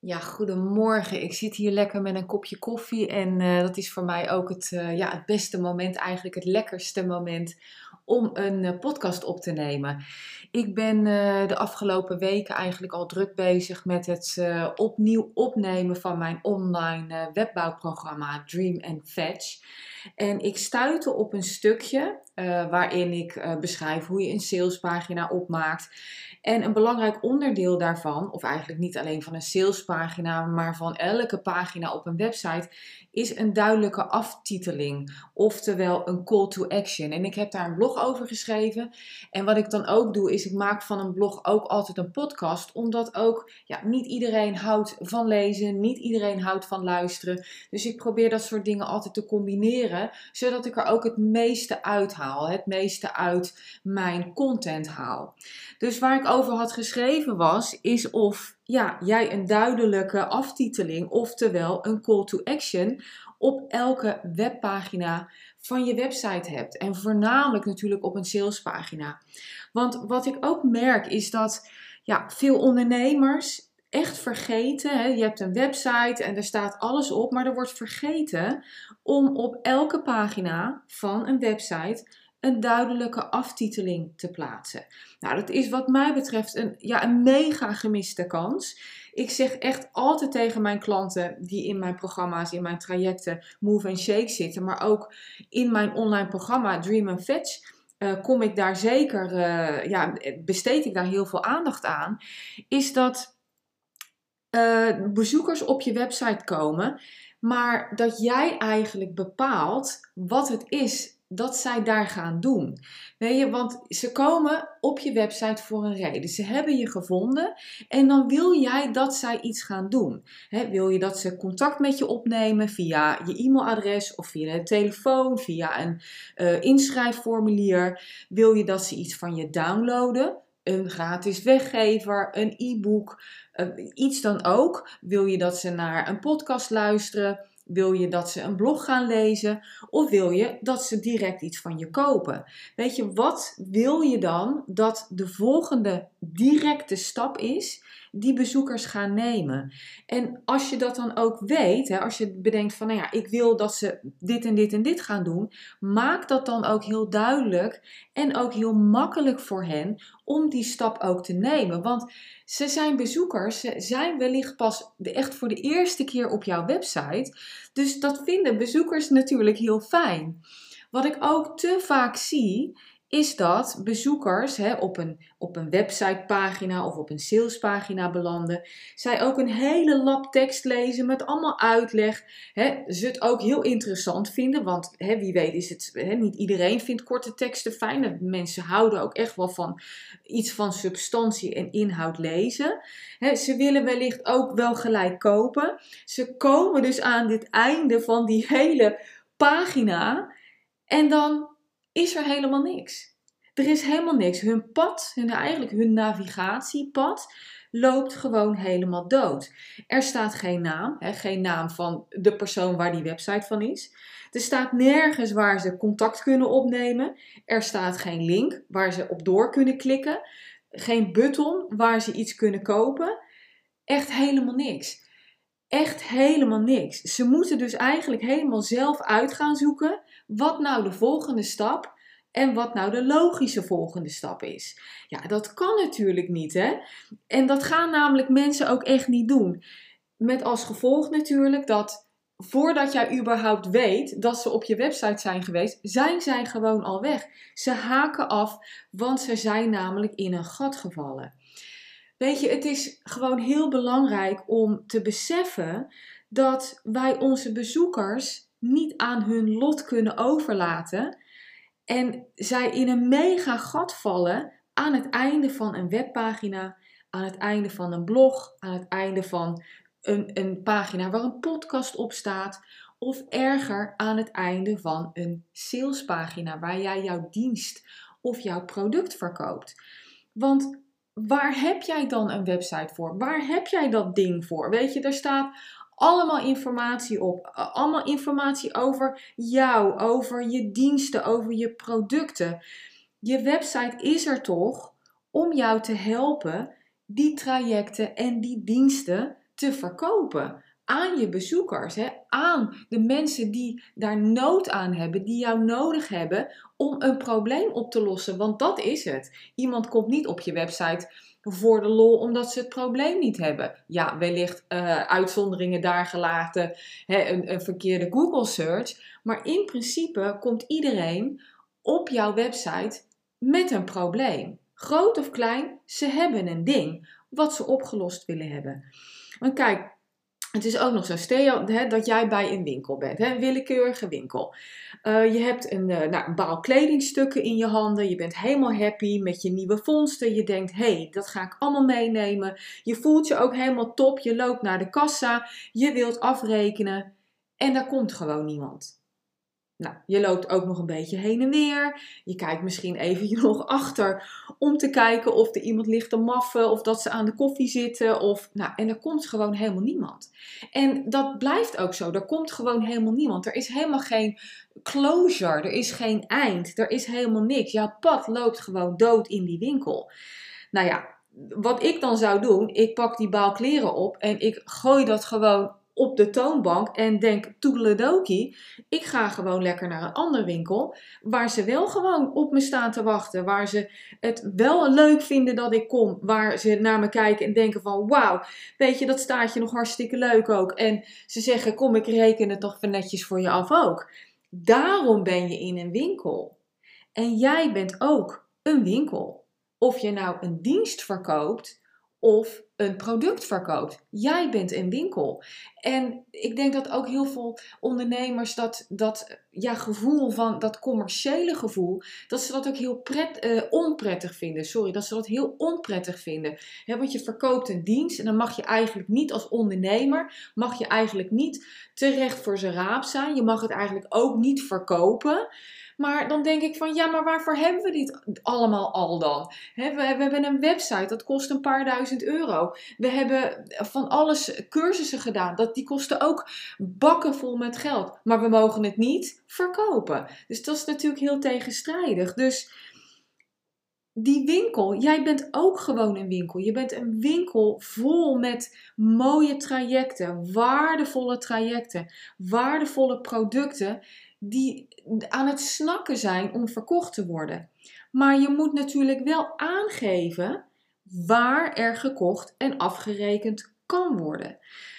Ja, goedemorgen. Ik zit hier lekker met een kopje koffie en uh, dat is voor mij ook het, uh, ja, het beste moment, eigenlijk het lekkerste moment om een uh, podcast op te nemen. Ik ben de afgelopen weken eigenlijk al druk bezig met het opnieuw opnemen van mijn online webbouwprogramma Dream and Fetch. En ik stuitte op een stukje waarin ik beschrijf hoe je een salespagina opmaakt. En een belangrijk onderdeel daarvan, of eigenlijk niet alleen van een salespagina, maar van elke pagina op een website, is een duidelijke aftiteling, oftewel een call to action. En ik heb daar een blog over geschreven. En wat ik dan ook doe, is ik maak van een blog ook altijd een podcast, omdat ook ja, niet iedereen houdt van lezen, niet iedereen houdt van luisteren. Dus ik probeer dat soort dingen altijd te combineren, zodat ik er ook het meeste uithaal, het meeste uit mijn content haal. Dus waar ik over had geschreven was, is of ja, jij een duidelijke aftiteling, oftewel een call to action, op elke webpagina van je website hebt. En voornamelijk natuurlijk op een salespagina. Want wat ik ook merk is dat ja, veel ondernemers echt vergeten. Hè? Je hebt een website en er staat alles op, maar er wordt vergeten om op elke pagina van een website een duidelijke aftiteling te plaatsen. Nou, dat is wat mij betreft een, ja, een mega gemiste kans. Ik zeg echt altijd tegen mijn klanten die in mijn programma's, in mijn trajecten Move and Shake zitten, maar ook in mijn online programma Dream and Fetch. Uh, kom ik daar zeker, uh, ja, besteed ik daar heel veel aandacht aan, is dat uh, bezoekers op je website komen, maar dat jij eigenlijk bepaalt wat het is dat zij daar gaan doen. Weet je, want ze komen op je website voor een reden. Ze hebben je gevonden en dan wil jij dat zij iets gaan doen. wil je dat ze contact met je opnemen via je e-mailadres of via de telefoon, via een uh, inschrijfformulier? Wil je dat ze iets van je downloaden? Een gratis weggever, een e-book, uh, iets dan ook. Wil je dat ze naar een podcast luisteren? Wil je dat ze een blog gaan lezen of wil je dat ze direct iets van je kopen? Weet je, wat wil je dan dat de volgende directe stap is die bezoekers gaan nemen? En als je dat dan ook weet, hè, als je bedenkt van, nou ja, ik wil dat ze dit en dit en dit gaan doen, maak dat dan ook heel duidelijk en ook heel makkelijk voor hen om die stap ook te nemen. Want ze zijn bezoekers, ze zijn wellicht pas echt voor de eerste keer op jouw website. Dus dat vinden bezoekers natuurlijk heel fijn. Wat ik ook te vaak zie, is dat bezoekers hè, op, een, op een websitepagina of op een salespagina belanden. Zij ook een hele lap tekst lezen met allemaal uitleg. Hè, ze het ook heel interessant vinden, want hè, wie weet is het, hè, niet iedereen vindt korte teksten fijn. Mensen houden ook echt wel van iets van substantie en inhoud lezen. Hè, ze willen wellicht ook wel gelijk kopen. Ze komen dus aan dit einde van die hele pagina en dan is er helemaal niks. Er is helemaal niks. Hun pad, eigenlijk hun navigatiepad, loopt gewoon helemaal dood. Er staat geen naam, hè, geen naam van de persoon waar die website van is. Er staat nergens waar ze contact kunnen opnemen. Er staat geen link waar ze op door kunnen klikken. Geen button waar ze iets kunnen kopen. Echt helemaal niks. Echt helemaal niks. Ze moeten dus eigenlijk helemaal zelf uit gaan zoeken wat nou de volgende stap en wat nou de logische volgende stap is. Ja, dat kan natuurlijk niet, hè? En dat gaan namelijk mensen ook echt niet doen. Met als gevolg natuurlijk dat voordat jij überhaupt weet dat ze op je website zijn geweest, zijn zij gewoon al weg. Ze haken af, want ze zijn namelijk in een gat gevallen. Weet je, het is gewoon heel belangrijk om te beseffen dat wij onze bezoekers niet aan hun lot kunnen overlaten en zij in een mega gat vallen aan het einde van een webpagina, aan het einde van een blog, aan het einde van een, een pagina waar een podcast op staat. Of erger aan het einde van een salespagina waar jij jouw dienst of jouw product verkoopt. Want waar heb jij dan een website voor? Waar heb jij dat ding voor? Weet je, daar staat allemaal informatie op. Allemaal informatie over jou, over je diensten, over je producten. Je website is er toch om jou te helpen die trajecten en die diensten te verkopen aan je bezoekers, hè, aan de mensen die daar nood aan hebben, die jou nodig hebben om een probleem op te lossen. Want dat is het. Iemand komt niet op je website voor de lol omdat ze het probleem niet hebben. Ja, wellicht uh, uitzonderingen daar gelaten, hè, een, een verkeerde Google search. Maar in principe komt iedereen op jouw website met een probleem. Groot of klein, ze hebben een ding wat ze opgelost willen hebben. Want kijk, het is ook nog zo, stel hè, dat jij bij een winkel bent, hè, een willekeurige winkel. Uh, je hebt een, uh, nou, baal kledingstukken in je handen, je bent helemaal happy met je nieuwe vondsten. Je denkt, hé, hey, dat ga ik allemaal meenemen. Je voelt je ook helemaal top, je loopt naar de kassa, je wilt afrekenen en daar komt gewoon niemand. Nou, je loopt ook nog een beetje heen en weer. Je kijkt misschien even nog achter om te kijken of er iemand ligt te maffen of dat ze aan de koffie zitten. Of, nou, en er komt gewoon helemaal niemand. En dat blijft ook zo. Er komt gewoon helemaal niemand. Er is helemaal geen closure. Er is geen eind. Er is helemaal niks. Jouw pad loopt gewoon dood in die winkel. Nou ja, wat ik dan zou doen, ik pak die baal kleren op en ik gooi dat gewoon op de toonbank en denk toedeledokie, ik ga gewoon lekker naar een andere winkel waar ze wel gewoon op me staan te wachten, waar ze het wel leuk vinden dat ik kom, waar ze naar me kijken en denken van wauw, weet je dat staat je nog hartstikke leuk ook en ze zeggen kom ik reken het toch netjes voor je af ook. Daarom ben je in een winkel. En jij bent ook een winkel. Of je nou een dienst verkoopt of een product verkoopt. Jij bent een winkel. En ik denk dat ook heel veel ondernemers dat, dat ja, gevoel van dat commerciële gevoel, dat ze dat ook heel pret, uh, onprettig vinden. Sorry, dat ze dat heel onprettig vinden. want je verkoopt een dienst en dan mag je eigenlijk niet als ondernemer, mag je eigenlijk niet terecht voor zijn raap zijn. Je mag het eigenlijk ook niet verkopen. Maar dan denk ik van ja, maar waarvoor hebben we dit allemaal al dan? we, we hebben een website, dat kost een paar duizend euro. We hebben van alles cursussen gedaan, dat, die kosten ook bakken vol met geld. Maar we mogen het niet verkopen. Dus dat is natuurlijk heel tegenstrijdig. Dus die winkel, jij bent ook gewoon een winkel. Je bent een winkel vol met mooie trajecten, waardevolle trajecten, waardevolle producten die aan het snakken zijn om verkocht te worden. Maar je moet natuurlijk wel aangeven waar er gekocht en afgerekend kan worden.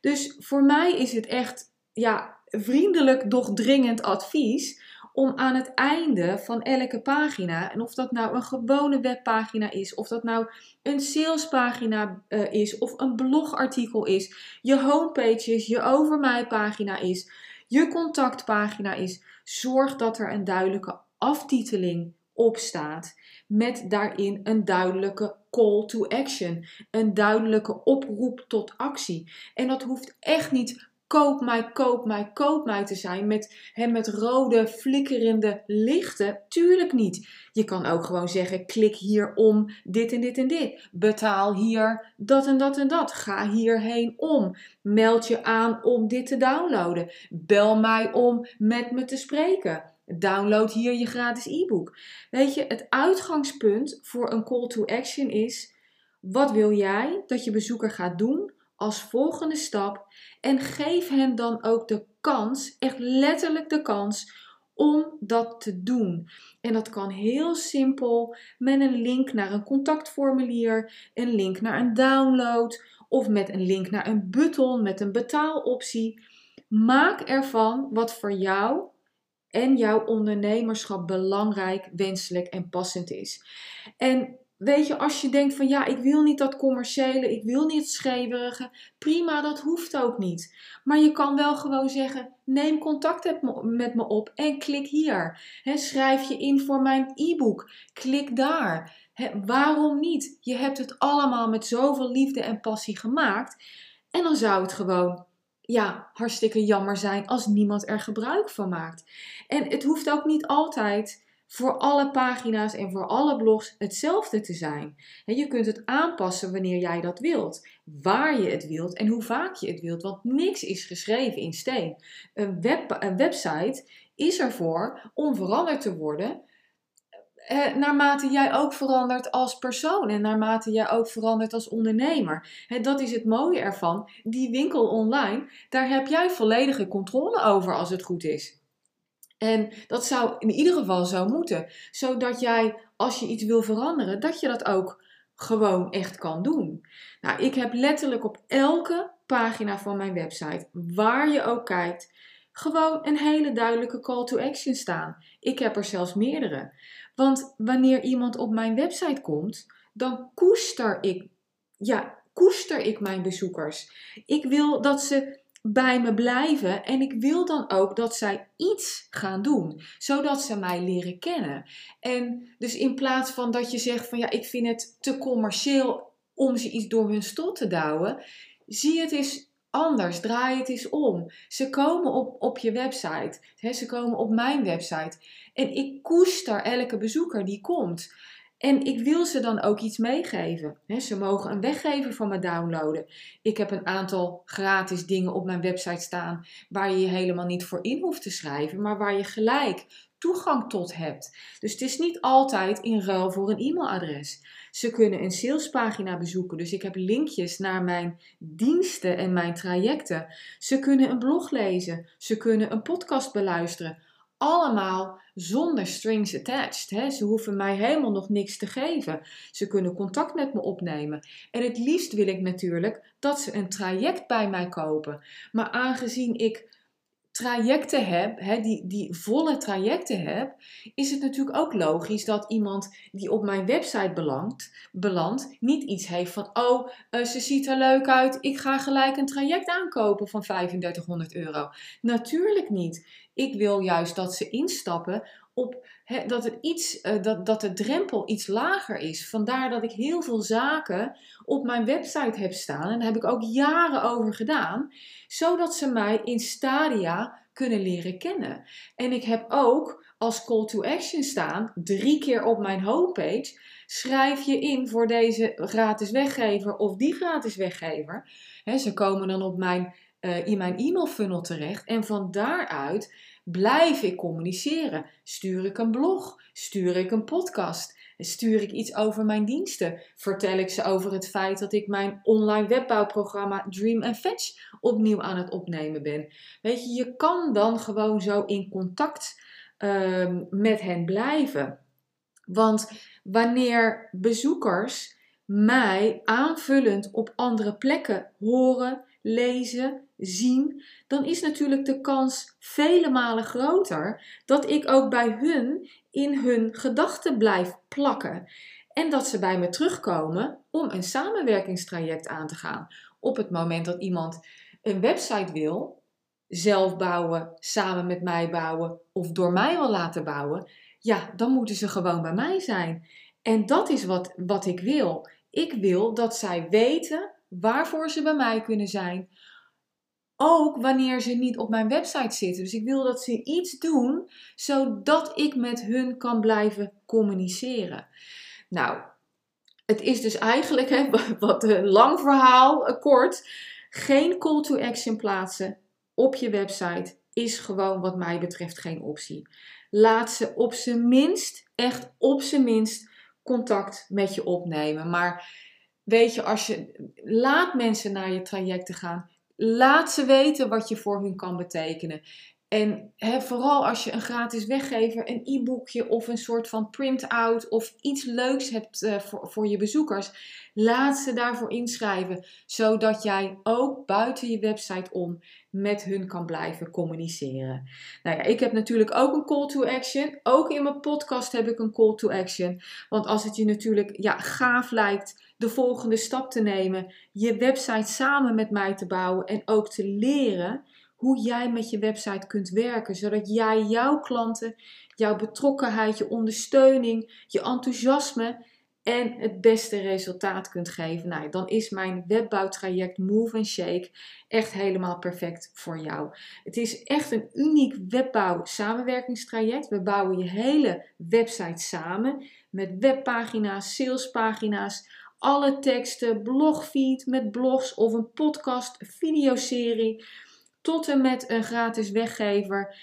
Dus voor mij is het echt ja, vriendelijk, doch dringend advies om aan het einde van elke pagina, en of dat nou een gewone webpagina is, of dat nou een salespagina uh, is, of een blogartikel is, je homepage is, je over mij pagina is, je contactpagina is, zorg dat er een duidelijke aftiteling op staat. Met daarin een duidelijke call to action. Een duidelijke oproep tot actie. En dat hoeft echt niet koop mij, koop mij, koop mij te zijn met, hè, met rode flikkerende lichten. Tuurlijk niet. Je kan ook gewoon zeggen: klik hier om dit en dit en dit. Betaal hier dat en dat en dat. Ga hierheen om. Meld je aan om dit te downloaden. Bel mij om met me te spreken. Download hier je gratis e-book. Weet je, het uitgangspunt voor een call to action is: wat wil jij dat je bezoeker gaat doen als volgende stap en geef hen dan ook de kans, echt letterlijk de kans, om dat te doen. En dat kan heel simpel met een link naar een contactformulier, een link naar een download of met een link naar een button met een betaaloptie. Maak ervan wat voor jou en jouw ondernemerschap belangrijk, wenselijk en passend is. En weet je, als je denkt van ja, ik wil niet dat commerciële, ik wil niet het scheverige, prima, dat hoeft ook niet. Maar je kan wel gewoon zeggen, neem contact met me op en klik hier. schrijf je in voor mijn e-book, klik daar. waarom niet? Je hebt het allemaal met zoveel liefde en passie gemaakt. En dan zou het gewoon ja, hartstikke jammer zijn als niemand er gebruik van maakt. En het hoeft ook niet altijd voor alle pagina's en voor alle blogs hetzelfde te zijn. je kunt het aanpassen wanneer jij dat wilt, waar je het wilt en hoe vaak je het wilt, want niks is geschreven in steen. Een, web, website is ervoor om veranderd te worden eh, naarmate jij ook verandert als persoon en naarmate jij ook verandert als ondernemer. dat is het mooie ervan. Die winkel online, daar heb jij volledige controle over als het goed is. En dat zou in ieder geval zo moeten, zodat jij als je iets wil veranderen, dat je dat ook gewoon echt kan doen. Nou, ik heb letterlijk op elke pagina van mijn website, waar je ook kijkt, gewoon een hele duidelijke call to action staan. Ik heb er zelfs meerdere. Want wanneer iemand op mijn website komt, dan koester ik, ja, koester ik mijn bezoekers. Ik wil dat ze bij me blijven en ik wil dan ook dat zij iets gaan doen, zodat ze mij leren kennen. En dus in plaats van dat je zegt van ja, ik vind het te commercieel om ze iets door hun stot te douwen, zie het eens anders, draai het eens om. Ze komen op, op je website, hè, ze komen op mijn website en ik koester elke bezoeker die komt. En ik wil ze dan ook iets meegeven. ze mogen een weggever van me downloaden. Ik heb een aantal gratis dingen op mijn website staan waar je je helemaal niet voor in hoeft te schrijven, maar waar je gelijk toegang tot hebt. Dus het is niet altijd in ruil voor een e-mailadres. Ze kunnen een salespagina bezoeken, dus ik heb linkjes naar mijn diensten en mijn trajecten. Ze kunnen een blog lezen, ze kunnen een podcast beluisteren allemaal zonder strings attached. Hè? Ze hoeven mij helemaal nog niks te geven. Ze kunnen contact met me opnemen. En het liefst wil ik natuurlijk dat ze een traject bij mij kopen. Maar aangezien ik trajecten heb, hè, die, die volle trajecten heb, is het natuurlijk ook logisch dat iemand die op mijn website belandt, belandt niet iets heeft van, oh, uh, ze ziet er leuk uit, ik ga gelijk een traject aankopen van 3500 euro. Natuurlijk niet. Ik wil juist dat ze instappen op dat, het iets, uh, dat, dat de drempel iets lager is. Vandaar dat ik heel veel zaken op mijn website heb staan. En daar heb ik ook jaren over gedaan. Zodat ze mij in stadia kunnen leren kennen. En ik heb ook als call to action staan, drie keer op mijn homepage. Schrijf je in voor deze gratis weggever of die gratis weggever. ze komen dan op mijn, uh, in mijn e-mail funnel terecht. En van daaruit Blijf ik communiceren? Stuur ik een blog? Stuur ik een podcast? Stuur ik iets over mijn diensten? Vertel ik ze over het feit dat ik mijn online webbouwprogramma Dream and Fetch opnieuw aan het opnemen ben? Weet je, je kan dan gewoon zo in contact uh, met hen blijven. Want wanneer bezoekers mij aanvullend op andere plekken horen, lezen, zien, dan is natuurlijk de kans vele malen groter dat ik ook bij hun in hun gedachten blijf plakken. En dat ze bij me terugkomen om een samenwerkingstraject aan te gaan. Op het moment dat iemand een website wil, zelf bouwen, samen met mij bouwen of door mij wil laten bouwen, ja, dan moeten ze gewoon bij mij zijn. En dat is wat, wat ik wil. Ik wil dat zij weten waarvoor ze bij mij kunnen zijn. Ook wanneer ze niet op mijn website zitten. Dus ik wil dat ze iets doen zodat ik met hun kan blijven communiceren. Nou, het is dus eigenlijk, hè, wat een lang verhaal, eh, kort. Geen call to action plaatsen op je website is gewoon wat mij betreft geen optie. Laat ze op zijn minst, echt op zijn minst, contact met je opnemen. Maar weet je, als je laat mensen naar je trajecten gaan, laat ze weten wat je voor hun kan betekenen. En vooral als je een gratis weggever, een e-boekje of een soort van print-out of iets leuks hebt uh, voor, voor je bezoekers, laat ze daarvoor inschrijven, zodat jij ook buiten je website om met hun kan blijven communiceren. Nou ja, ik heb natuurlijk ook een call to action. Ook in mijn podcast heb ik een call to action. Want als het je natuurlijk ja, gaaf lijkt de volgende stap te nemen, je website samen met mij te bouwen en ook te leren hoe jij met je website kunt werken, zodat jij jouw klanten, jouw betrokkenheid, je ondersteuning, je enthousiasme en het beste resultaat kunt geven. Nou, dan is mijn webbouwtraject Move and Shake echt helemaal perfect voor jou. Het is echt een uniek webbouw samenwerkingstraject. We bouwen je hele website samen met webpagina's, salespagina's, alle teksten, blogfeed met blogs of een podcast, videoserie, tot en met een gratis weggever.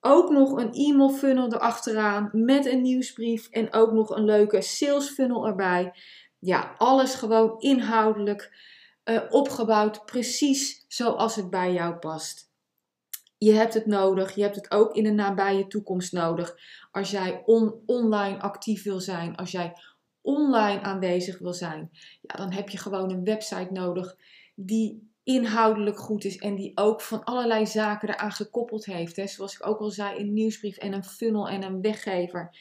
ook nog een e-mail funnel erachteraan met een nieuwsbrief en ook nog een leuke sales funnel erbij. Ja, alles gewoon inhoudelijk uh, opgebouwd, precies zoals het bij jou past. Je hebt het nodig. Je hebt het ook in de nabije toekomst nodig. Als jij on online actief wil zijn, als jij online aanwezig wil zijn, ja, dan heb je gewoon een website nodig die inhoudelijk goed is en die ook van allerlei zaken eraan gekoppeld heeft. Hè. Zoals ik ook al zei, een nieuwsbrief en een funnel en een weggever.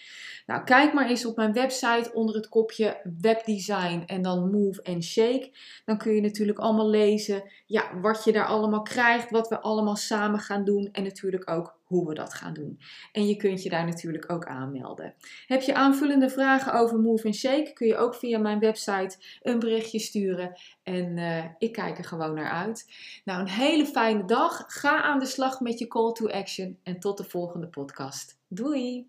Nou, kijk maar eens op mijn website onder het kopje webdesign en dan move en shake. Dan kun je natuurlijk allemaal lezen ja, wat je daar allemaal krijgt, wat we allemaal samen gaan doen en natuurlijk ook hoe we dat gaan doen. En je kunt je daar natuurlijk ook aanmelden. Heb je aanvullende vragen over Move and Shake, kun je ook via mijn website een berichtje sturen. En uh, ik kijk er gewoon naar uit. Nou, een hele fijne dag. Ga aan de slag met je call to action. En tot de volgende podcast. Doei!